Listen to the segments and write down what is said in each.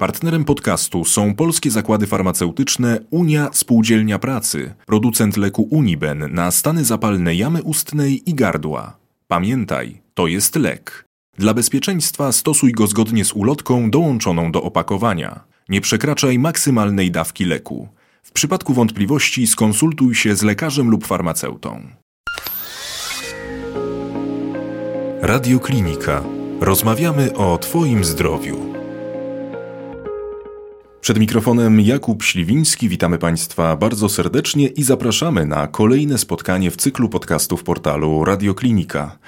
Partnerem podcastu są polskie zakłady farmaceutyczne Unia Spółdzielnia Pracy, producent leku Uniben na stany zapalne jamy ustnej i gardła. Pamiętaj, to jest lek. Dla bezpieczeństwa stosuj go zgodnie z ulotką dołączoną do opakowania. Nie przekraczaj maksymalnej dawki leku. W przypadku wątpliwości skonsultuj się z lekarzem lub farmaceutą. Radioklinika. Rozmawiamy o Twoim zdrowiu. Przed mikrofonem Jakub Śliwiński, witamy Państwa bardzo serdecznie i zapraszamy na kolejne spotkanie w cyklu podcastów portalu Radioklinika.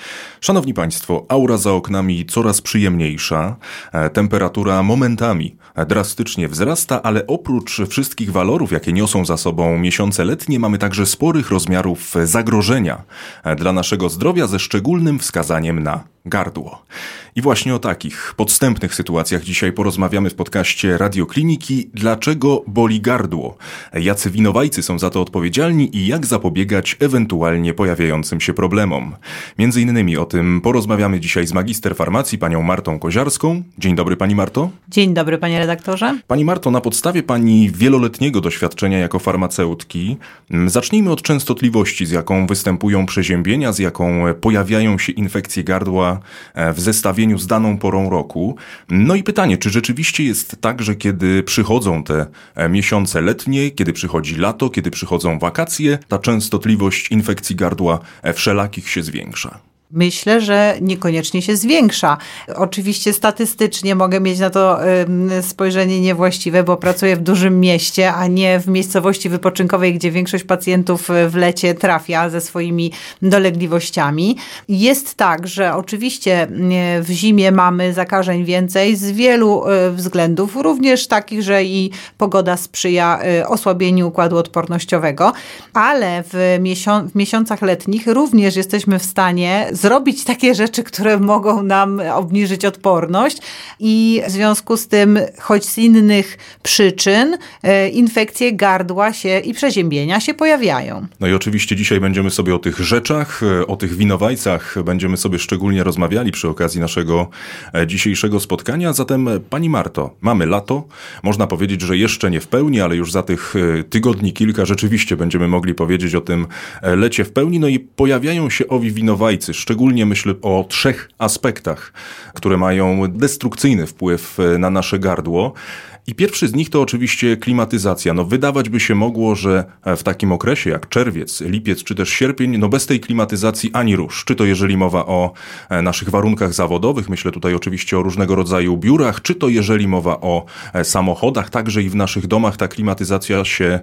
Szanowni Państwo, aura za oknami coraz przyjemniejsza, e, temperatura momentami drastycznie wzrasta, ale oprócz wszystkich walorów, jakie niosą za sobą miesiące letnie, mamy także sporych rozmiarów zagrożenia. E, dla naszego zdrowia ze szczególnym wskazaniem na gardło. I właśnie o takich podstępnych sytuacjach dzisiaj porozmawiamy w podcaście Radiokliniki. Dlaczego boli gardło? Jacy winowajcy są za to odpowiedzialni i jak zapobiegać ewentualnie pojawiającym się problemom? Między innymi o tym porozmawiamy dzisiaj z magister farmacji panią Martą Koziarską. Dzień dobry pani Marto. Dzień dobry panie redaktorze. Pani Marto, na podstawie pani wieloletniego doświadczenia jako farmaceutki, mm, zacznijmy od częstotliwości, z jaką występują przeziębienia, z jaką pojawiają się infekcje gardła e, w zestawieniu z daną porą roku. No i pytanie, czy rzeczywiście jest tak, że kiedy przychodzą te e, miesiące letnie, kiedy przychodzi lato, kiedy przychodzą wakacje, ta częstotliwość infekcji gardła e, wszelakich się zwiększa? Myślę, że niekoniecznie się zwiększa. Oczywiście statystycznie mogę mieć na to spojrzenie niewłaściwe, bo pracuję w dużym mieście, a nie w miejscowości wypoczynkowej, gdzie większość pacjentów w lecie trafia ze swoimi dolegliwościami. Jest tak, że oczywiście w zimie mamy zakażeń więcej z wielu e, względów, również takich, że i pogoda sprzyja e, osłabieniu układu odpornościowego, ale w, w miesiącach letnich również jesteśmy w stanie zrobić takie rzeczy, które mogą nam obniżyć odporność i w związku z tym, choć z innych przyczyn, e, infekcje gardła się i przeziębienia się pojawiają. No i oczywiście dzisiaj będziemy sobie o tych rzeczach, e, o tych winowajcach będziemy sobie szczególnie rozmawiali przy okazji naszego e, dzisiejszego spotkania. Zatem Pani Marto, mamy lato. Można powiedzieć, że jeszcze nie w pełni, ale już za tych tygodni kilka rzeczywiście będziemy mogli powiedzieć o tym lecie w pełni. No i pojawiają się owi winowajcy, szczególnie myślę o trzech aspektach, które mają destrukcyjny wpływ e, na nasze gardło. I pierwszy z nich to oczywiście klimatyzacja. No wydawać by się mogło, że e, w takim okresie jak czerwiec, lipiec czy też sierpień, no bez tej klimatyzacji ani rusz. Czy to jeżeli mowa o e, naszych warunkach zawodowych, myślę tutaj oczywiście o różnego rodzaju biurach, czy to jeżeli mowa o samochodach, także i w naszych domach ta klimatyzacja się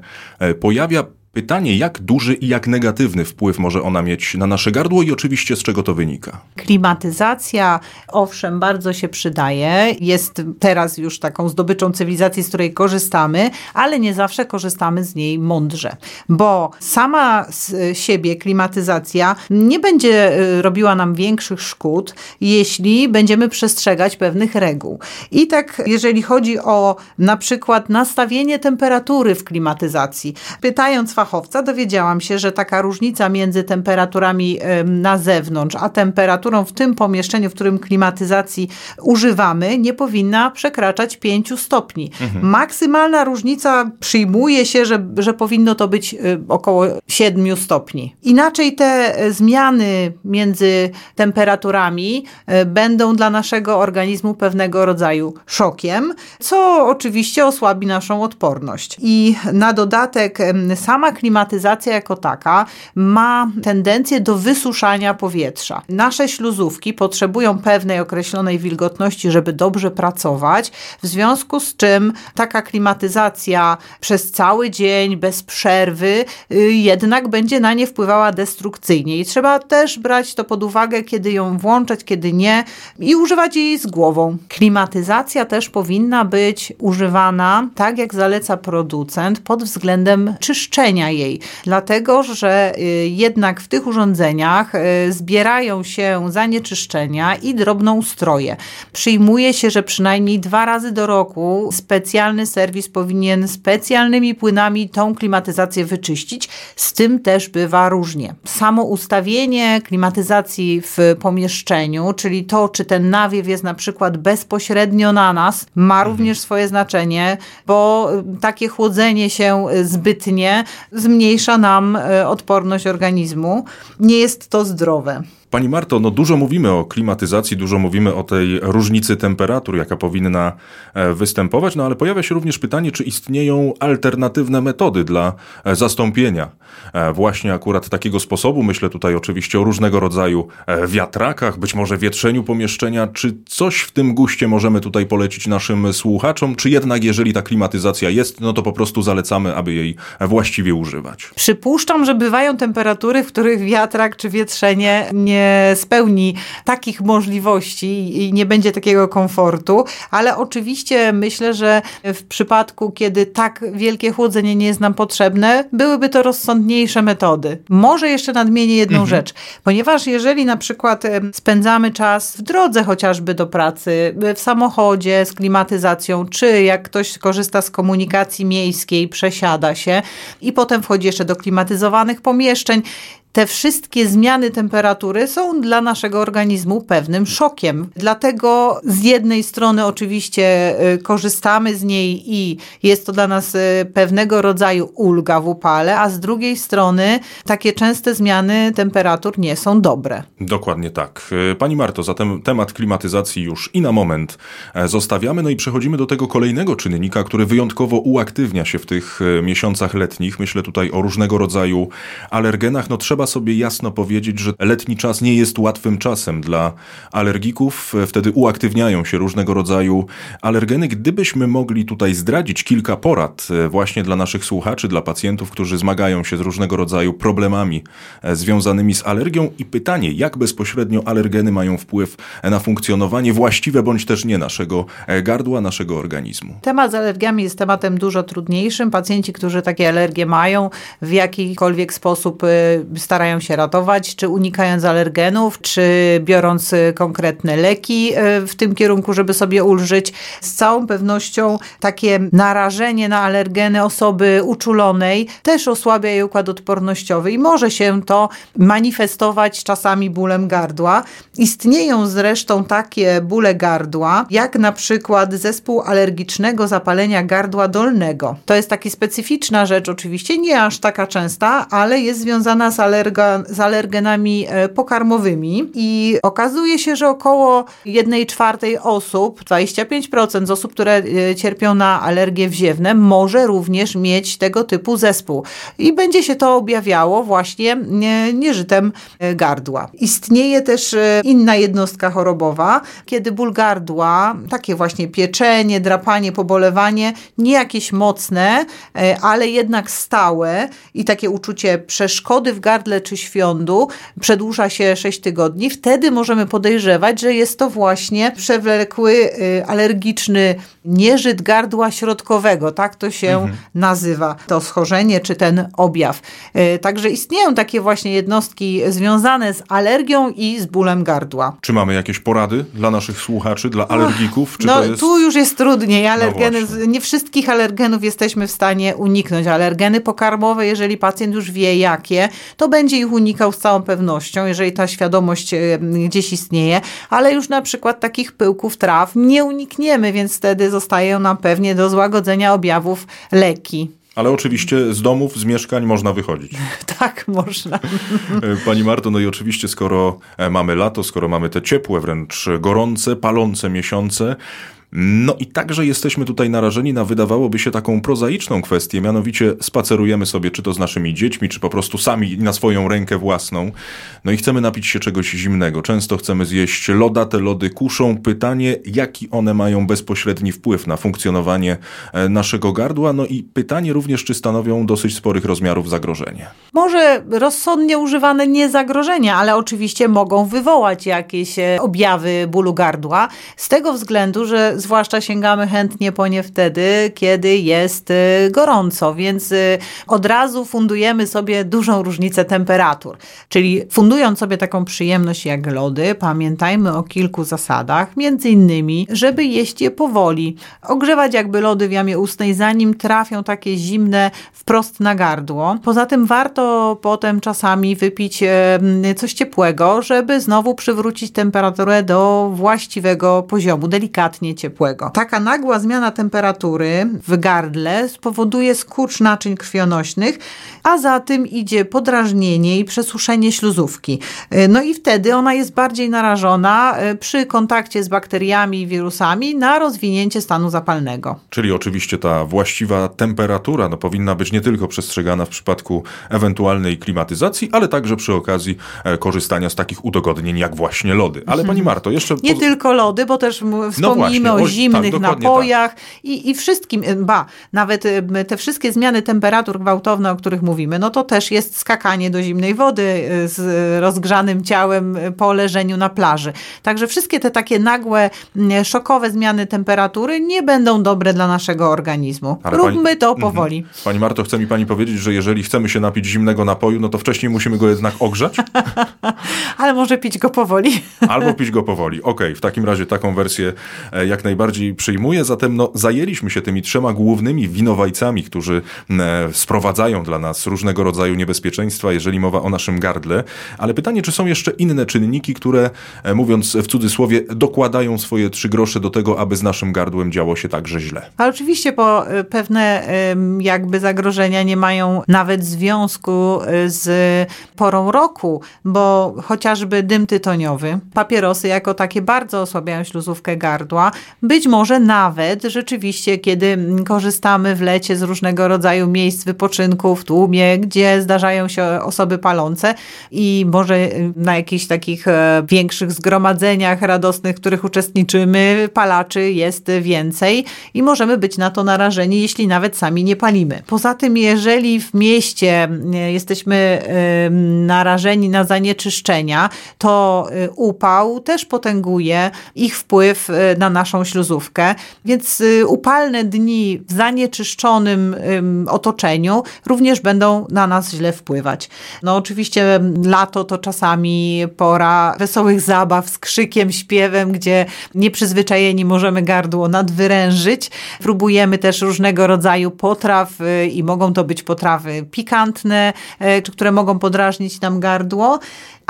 pojawia. Pytanie, jak duży i jak negatywny wpływ może ona mieć na nasze gardło i oczywiście z czego to wynika? Klimatyzacja, owszem, bardzo się przydaje. Jest teraz już taką zdobyczą cywilizacji, z której korzystamy, ale nie zawsze korzystamy z niej mądrze, bo sama z siebie klimatyzacja nie będzie y, robiła nam większych szkód, jeśli będziemy przestrzegać pewnych reguł. I tak, jeżeli chodzi o na przykład nastawienie temperatury w klimatyzacji, pytając fachowca dowiedziałam się, że taka różnica między temperaturami na zewnątrz, a temperaturą w tym pomieszczeniu, w którym klimatyzacji używamy, nie powinna przekraczać 5 stopni. Mhm. Maksymalna różnica przyjmuje się, że, że powinno to być y, około 7 stopni. Inaczej te zmiany między temperaturami y, będą dla naszego organizmu pewnego rodzaju szokiem, co oczywiście osłabi naszą odporność. I na dodatek sama klimatyzacja jako taka ma tendencję do wysuszania powietrza. Nasze śluzówki potrzebują pewnej określonej wilgotności, żeby dobrze pracować, w związku z czym taka klimatyzacja przez cały dzień, bez przerwy, y, jednak będzie na nie wpływała destrukcyjnie. I trzeba też brać to pod uwagę, kiedy ją włączać, kiedy nie i używać jej z głową. Klimatyzacja też powinna być używana tak, jak zaleca producent, pod względem czyszczenia uszkodzenia jej, dlatego że y, jednak w tych urządzeniach y, zbierają się zanieczyszczenia i drobnoustroje. Przyjmuje się, że przynajmniej dwa razy do roku specjalny serwis powinien specjalnymi płynami tą klimatyzację wyczyścić. Z tym też bywa różnie. Samo ustawienie klimatyzacji w pomieszczeniu, czyli to, czy ten nawiew jest na przykład bezpośrednio na nas, ma mhm. również swoje znaczenie, bo takie chłodzenie się zbytnie zmniejsza nam e, odporność organizmu. Nie jest to zdrowe. Pani Marto, no dużo mówimy o klimatyzacji, dużo mówimy o tej różnicy temperatur, jaka powinna e, występować, no ale pojawia się również pytanie, czy istnieją alternatywne metody dla e, zastąpienia e, właśnie akurat takiego sposobu. Myślę tutaj oczywiście o różnego rodzaju wiatrakach, być może wietrzeniu pomieszczenia. Czy coś w tym guście możemy tutaj polecić naszym słuchaczom, czy jednak jeżeli ta klimatyzacja jest, no to po prostu zalecamy, aby jej właściwie używać? Przypuszczam, że bywają temperatury, w których wiatrak czy wietrzenie nie nie spełni takich możliwości i nie będzie takiego komfortu, ale oczywiście myślę, że w przypadku, kiedy tak wielkie chłodzenie nie jest nam potrzebne, byłyby to rozsądniejsze metody. Może jeszcze nadmienię jedną mhm. rzecz, ponieważ jeżeli na przykład spędzamy czas w drodze chociażby do pracy, w samochodzie z klimatyzacją, czy jak ktoś korzysta z komunikacji miejskiej, przesiada się i potem wchodzi jeszcze do klimatyzowanych pomieszczeń, te wszystkie zmiany temperatury są dla naszego organizmu pewnym szokiem. Dlatego z jednej strony oczywiście y, korzystamy z niej i jest to dla nas y, pewnego rodzaju ulga w upale, a z drugiej strony takie częste zmiany temperatur nie są dobre. Dokładnie tak. Y, pani Marto, zatem temat klimatyzacji już i na moment e, zostawiamy, no i przechodzimy do tego kolejnego czynnika, który wyjątkowo uaktywnia się w tych miesiącach letnich. Myślę tutaj o różnego rodzaju alergenach. No trzeba trzeba sobie jasno powiedzieć, że letni czas nie jest łatwym czasem dla alergików. Wtedy uaktywniają się różnego rodzaju alergeny. Gdybyśmy mogli tutaj zdradzić kilka porad e, właśnie dla naszych słuchaczy, dla pacjentów, którzy zmagają się z różnego rodzaju problemami e, związanymi z alergią i pytanie, jak bezpośrednio alergeny mają wpływ na funkcjonowanie właściwe bądź też nie naszego e, gardła, naszego organizmu. Temat z alergiami jest tematem dużo trudniejszym. Pacjenci, którzy takie alergie mają, w jakikolwiek sposób starają się ratować, czy unikając alergenów, czy biorąc y, konkretne leki y, w tym kierunku, żeby sobie ulżyć. Z całą pewnością takie narażenie na alergeny osoby uczulonej też osłabia jej układ odpornościowy i może się to manifestować czasami bólem gardła. Istnieją zresztą takie bóle gardła, jak na przykład zespół alergicznego zapalenia gardła dolnego. To jest taka specyficzna rzecz, oczywiście nie aż taka częsta, ale jest związana z alergią alerga, z alergenami e, pokarmowymi i okazuje się, że około 1 czwartej osób, 25% z osób, które e, cierpią na alergie wziewne, może również mieć tego typu zespół. I będzie się to objawiało właśnie nieżytem e, gardła. Istnieje też inna jednostka chorobowa, kiedy ból gardła, takie właśnie pieczenie, drapanie, pobolewanie, nie jakieś mocne, ale jednak stałe i takie uczucie przeszkody w gardle gardle czy świądu przedłuża się 6 tygodni, wtedy możemy podejrzewać, że jest to właśnie przewlekły y, alergiczny nieżyt gardła środkowego, tak to się mhm. nazywa, to schorzenie czy ten objaw. Y, także istnieją takie właśnie jednostki związane z alergią i z bólem gardła. Czy mamy jakieś porady dla naszych słuchaczy, dla alergików? Czy no, jest... tu już jest trudniej. No Alergeny, no nie wszystkich alergenów jesteśmy w stanie uniknąć. Alergeny pokarmowe, jeżeli pacjent już wie jakie, to będzie ich unikał z całą pewnością, jeżeli ta świadomość e, gdzieś istnieje, ale już na przykład takich pyłków traw nie unikniemy, więc wtedy zostają nam pewnie do złagodzenia objawów leki. Ale oczywiście z domów, z mieszkań można wychodzić. Tak, można. E, pani Marto, no i oczywiście skoro e, mamy lato, skoro mamy te ciepłe, wręcz gorące, palące miesiące, no i także jesteśmy tutaj narażeni na wydawałoby się taką prozaiczną kwestię, mianowicie spacerujemy sobie czy to z naszymi dziećmi, czy po prostu sami na swoją rękę własną. No i chcemy napić się czegoś zimnego. Często chcemy zjeść loda, te lody kuszą. Pytanie, jaki one mają bezpośredni wpływ na funkcjonowanie e, naszego gardła. No i pytanie również, czy stanowią dosyć sporych rozmiarów zagrożenie. Może rozsądnie używane nie zagrożenia, ale oczywiście mogą wywołać jakieś e, objawy bólu gardła. Z tego względu, że zwłaszcza sięgamy chętnie po nie wtedy, kiedy jest gorąco, więc od razu fundujemy sobie dużą różnicę temperatur. Czyli fundując sobie taką przyjemność jak lody, pamiętajmy o kilku zasadach, między innymi, żeby jeść je powoli, ogrzewać jakby lody w jamie ustnej, zanim trafią takie zimne wprost na gardło. Poza tym warto potem czasami wypić coś ciepłego, żeby znowu przywrócić temperaturę do właściwego poziomu, delikatnie ciepłego. Taka nagła zmiana temperatury w gardle spowoduje skurcz naczyń krwionośnych, a za tym idzie podrażnienie i przesuszenie śluzówki. E, no i wtedy ona jest bardziej narażona e, przy kontakcie z bakteriami i wirusami na rozwinięcie stanu zapalnego. Czyli oczywiście ta właściwa temperatura no, powinna być nie tylko przestrzegana w przypadku ewentualnej klimatyzacji, ale także przy okazji e, korzystania z takich udogodnień jak właśnie lody. Ale pani Marto, jeszcze... Nie tylko lody, bo też wspomnimy no właśnie, o zimnych tak, napojach tak. i, i wszystkim, ba, nawet te wszystkie zmiany temperatur gwałtowne, o których mówimy, no to też jest skakanie do zimnej wody z rozgrzanym ciałem po leżeniu na plaży. Także wszystkie te takie nagłe, szokowe zmiany temperatury nie będą dobre dla naszego organizmu. Ale Róbmy pani, to mhm. powoli. Pani Marto, chce mi pani powiedzieć, że jeżeli chcemy się napić zimnego napoju, no to wcześniej musimy go jednak ogrzać? Ale może pić go powoli. Albo pić go powoli. Okej, okay, w takim razie taką wersję e, jak najbardziej przyjmuję. Zatem no, zajęliśmy się tymi trzema głównymi winowajcami, którzy e, sprowadzają dla nas różnego rodzaju niebezpieczeństwa, jeżeli mowa o naszym gardle. Ale pytanie, czy są jeszcze inne czynniki, które, e, mówiąc w cudzysłowie, dokładają swoje trzy grosze do tego, aby z naszym gardłem działo się także źle? Ale oczywiście, bo pewne jakby zagrożenia nie mają nawet związku z porą roku, bo chociażby dym tytoniowy, papierosy jako takie bardzo osłabiają śluzówkę gardła. Być może nawet rzeczywiście, kiedy korzystamy w lecie z różnego rodzaju miejsc wypoczynku w tłumie, gdzie zdarzają się osoby palące i może na jakichś takich e, większych zgromadzeniach radosnych, w których uczestniczymy, palaczy jest więcej i możemy być na to narażeni, jeśli nawet sami nie palimy. Poza tym, jeżeli w mieście e, jesteśmy narażeni na zanieczyszczenia, to y, upał też potęguje ich wpływ y, na naszą śluzówkę, więc y, upalne dni w zanieczyszczonym otoczeniu również będą na nas źle wpływać. No oczywiście lato to czasami pora wesołych zabaw z krzykiem, śpiewem, gdzie nieprzyzwyczajeni możemy gardło nadwyrężyć. Próbujemy też różnego rodzaju potraw i mogą to być potrawy pikantne, które mogą podrażnić nam gardło.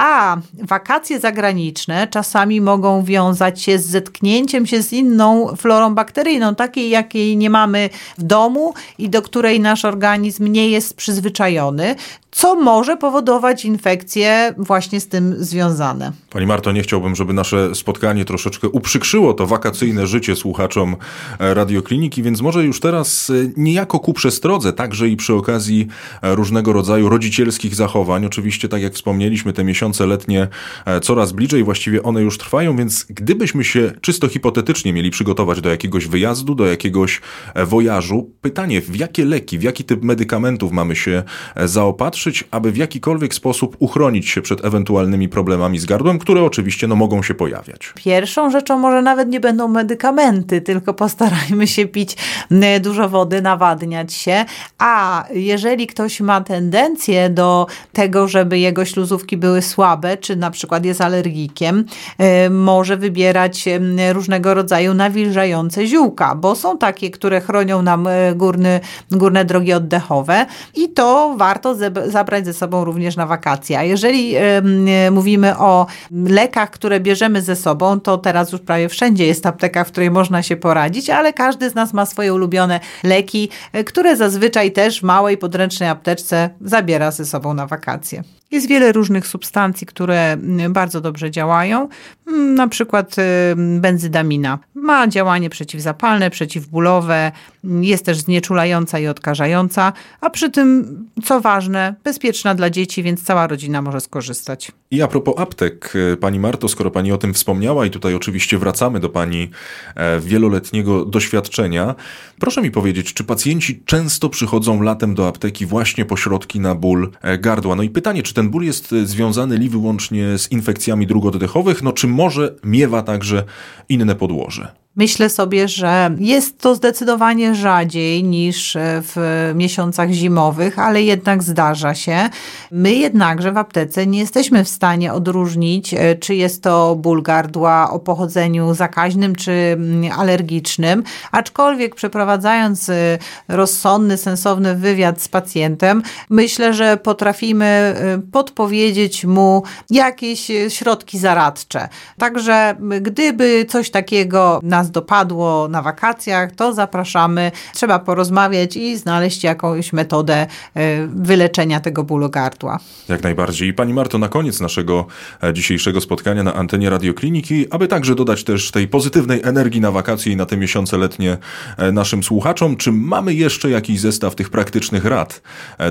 A wakacje zagraniczne czasami mogą wiązać się z zetknięciem się z inną florą bakteryjną, takiej jakiej nie mamy w domu i do której nasz organizm nie jest przyzwyczajony co może powodować infekcje właśnie z tym związane. Pani Marto, nie chciałbym, żeby nasze spotkanie troszeczkę uprzykrzyło to wakacyjne życie słuchaczom e, radiokliniki, więc może już teraz e, niejako ku przestrodze, także i przy okazji e, różnego rodzaju rodzicielskich zachowań. Oczywiście, tak jak wspomnieliśmy, te miesiące letnie coraz bliżej, właściwie one już trwają, więc gdybyśmy się czysto hipotetycznie mieli przygotować do jakiegoś wyjazdu, do jakiegoś wojażu, pytanie, w jakie leki, w jaki typ medykamentów mamy się zaopatrzyć, aby w jakikolwiek sposób uchronić się przed ewentualnymi problemami z gardłem, które oczywiście no, mogą się pojawiać. Pierwszą rzeczą może nawet nie będą medykamenty, tylko postarajmy się pić dużo wody, nawadniać się. A jeżeli ktoś ma tendencję do tego, żeby jego śluzówki były słabe, czy na przykład jest alergikiem, y, może wybierać różnego rodzaju nawilżające ziółka, bo są takie, które chronią nam y, górny, górne drogi oddechowe i to warto zabrać ze sobą również na wakacje. A jeżeli mówimy o lekach, które bierzemy ze sobą, to teraz już prawie wszędzie jest apteka, w której można się poradzić, ale każdy z nas ma swoje ulubione leki, e, które zazwyczaj też w małej podręcznej apteczce zabiera ze sobą na wakacje. Jest wiele różnych substancji, które bardzo dobrze działają, na przykład benzydamina. Ma działanie przeciwzapalne, przeciwbólowe, jest też znieczulająca i odkażająca, a przy tym, co ważne, bezpieczna dla dzieci, więc cała rodzina może skorzystać. I a propos aptek, e, pani Marto, skoro pani o tym wspomniała i tutaj oczywiście wracamy do pani e, wieloletniego doświadczenia, proszę mi powiedzieć, czy pacjenci często przychodzą latem do apteki właśnie po środki na ból e, gardła? No i pytanie, czy ten ból jest związany li wyłącznie z infekcjami dróg oddechowych, no czy może miewa także inne podłoże? Myślę sobie, że jest to zdecydowanie rzadziej niż w miesiącach zimowych, ale jednak zdarza się. My jednakże w aptece nie jesteśmy w stanie odróżnić, e, czy jest to ból gardła o pochodzeniu zakaźnym czy mm, alergicznym, aczkolwiek przeprowadzając e, rozsądny, sensowny wywiad z pacjentem, myślę, że potrafimy e, podpowiedzieć mu jakieś środki zaradcze. Także gdyby coś takiego nas dopadło na wakacjach, to zapraszamy. Trzeba porozmawiać i znaleźć jakąś metodę e, wyleczenia tego bólu gardła. Jak najbardziej. I Pani Marto, na koniec naszego e, dzisiejszego spotkania na antenie Radiokliniki, aby także dodać też tej pozytywnej energii na wakacje i na te miesiące letnie e, naszym słuchaczom, czy mamy jeszcze jakiś zestaw tych praktycznych rad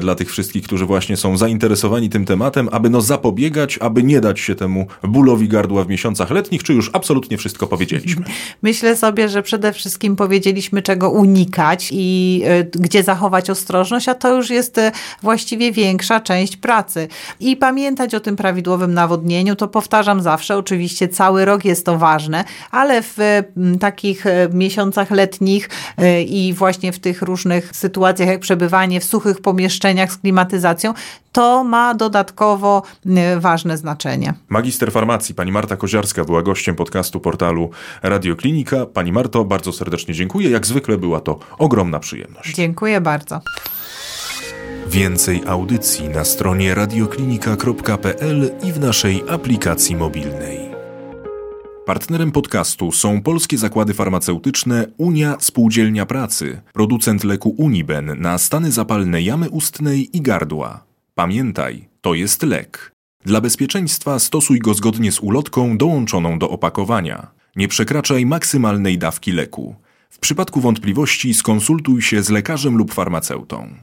dla tych wszystkich, którzy właśnie są zainteresowani tym tematem, aby no zapobiegać, aby nie dać się temu bólowi gardła w miesiącach letnich, czy już absolutnie wszystko powiedzieliśmy? Myślę, myślę sobie, że przede wszystkim powiedzieliśmy, czego unikać i y, gdzie zachować ostrożność, a to już jest y, właściwie większa część pracy. I pamiętać o tym prawidłowym nawodnieniu, to powtarzam zawsze, oczywiście cały rok jest to ważne, ale w y, takich miesiącach letnich i właśnie w tych różnych sytuacjach, jak przebywanie w suchych pomieszczeniach z klimatyzacją, to ma dodatkowo ważne znaczenie. Magister farmacji, pani Marta Koziarska była gościem podcastu portalu Radioklinika. Pani Marto, bardzo serdecznie dziękuję. Jak zwykle była to ogromna przyjemność. Dziękuję bardzo. Więcej audycji na stronie radioklinika.pl i w naszej aplikacji mobilnej. Partnerem podcastu są polskie zakłady farmaceutyczne Unia Spółdzielnia Pracy, producent leku Uniben na stany zapalne jamy ustnej i gardła. Pamiętaj, to jest lek. Dla bezpieczeństwa stosuj go zgodnie z ulotką dołączoną do opakowania. Nie przekraczaj maksymalnej dawki leku. W przypadku wątpliwości skonsultuj się z lekarzem lub farmaceutą.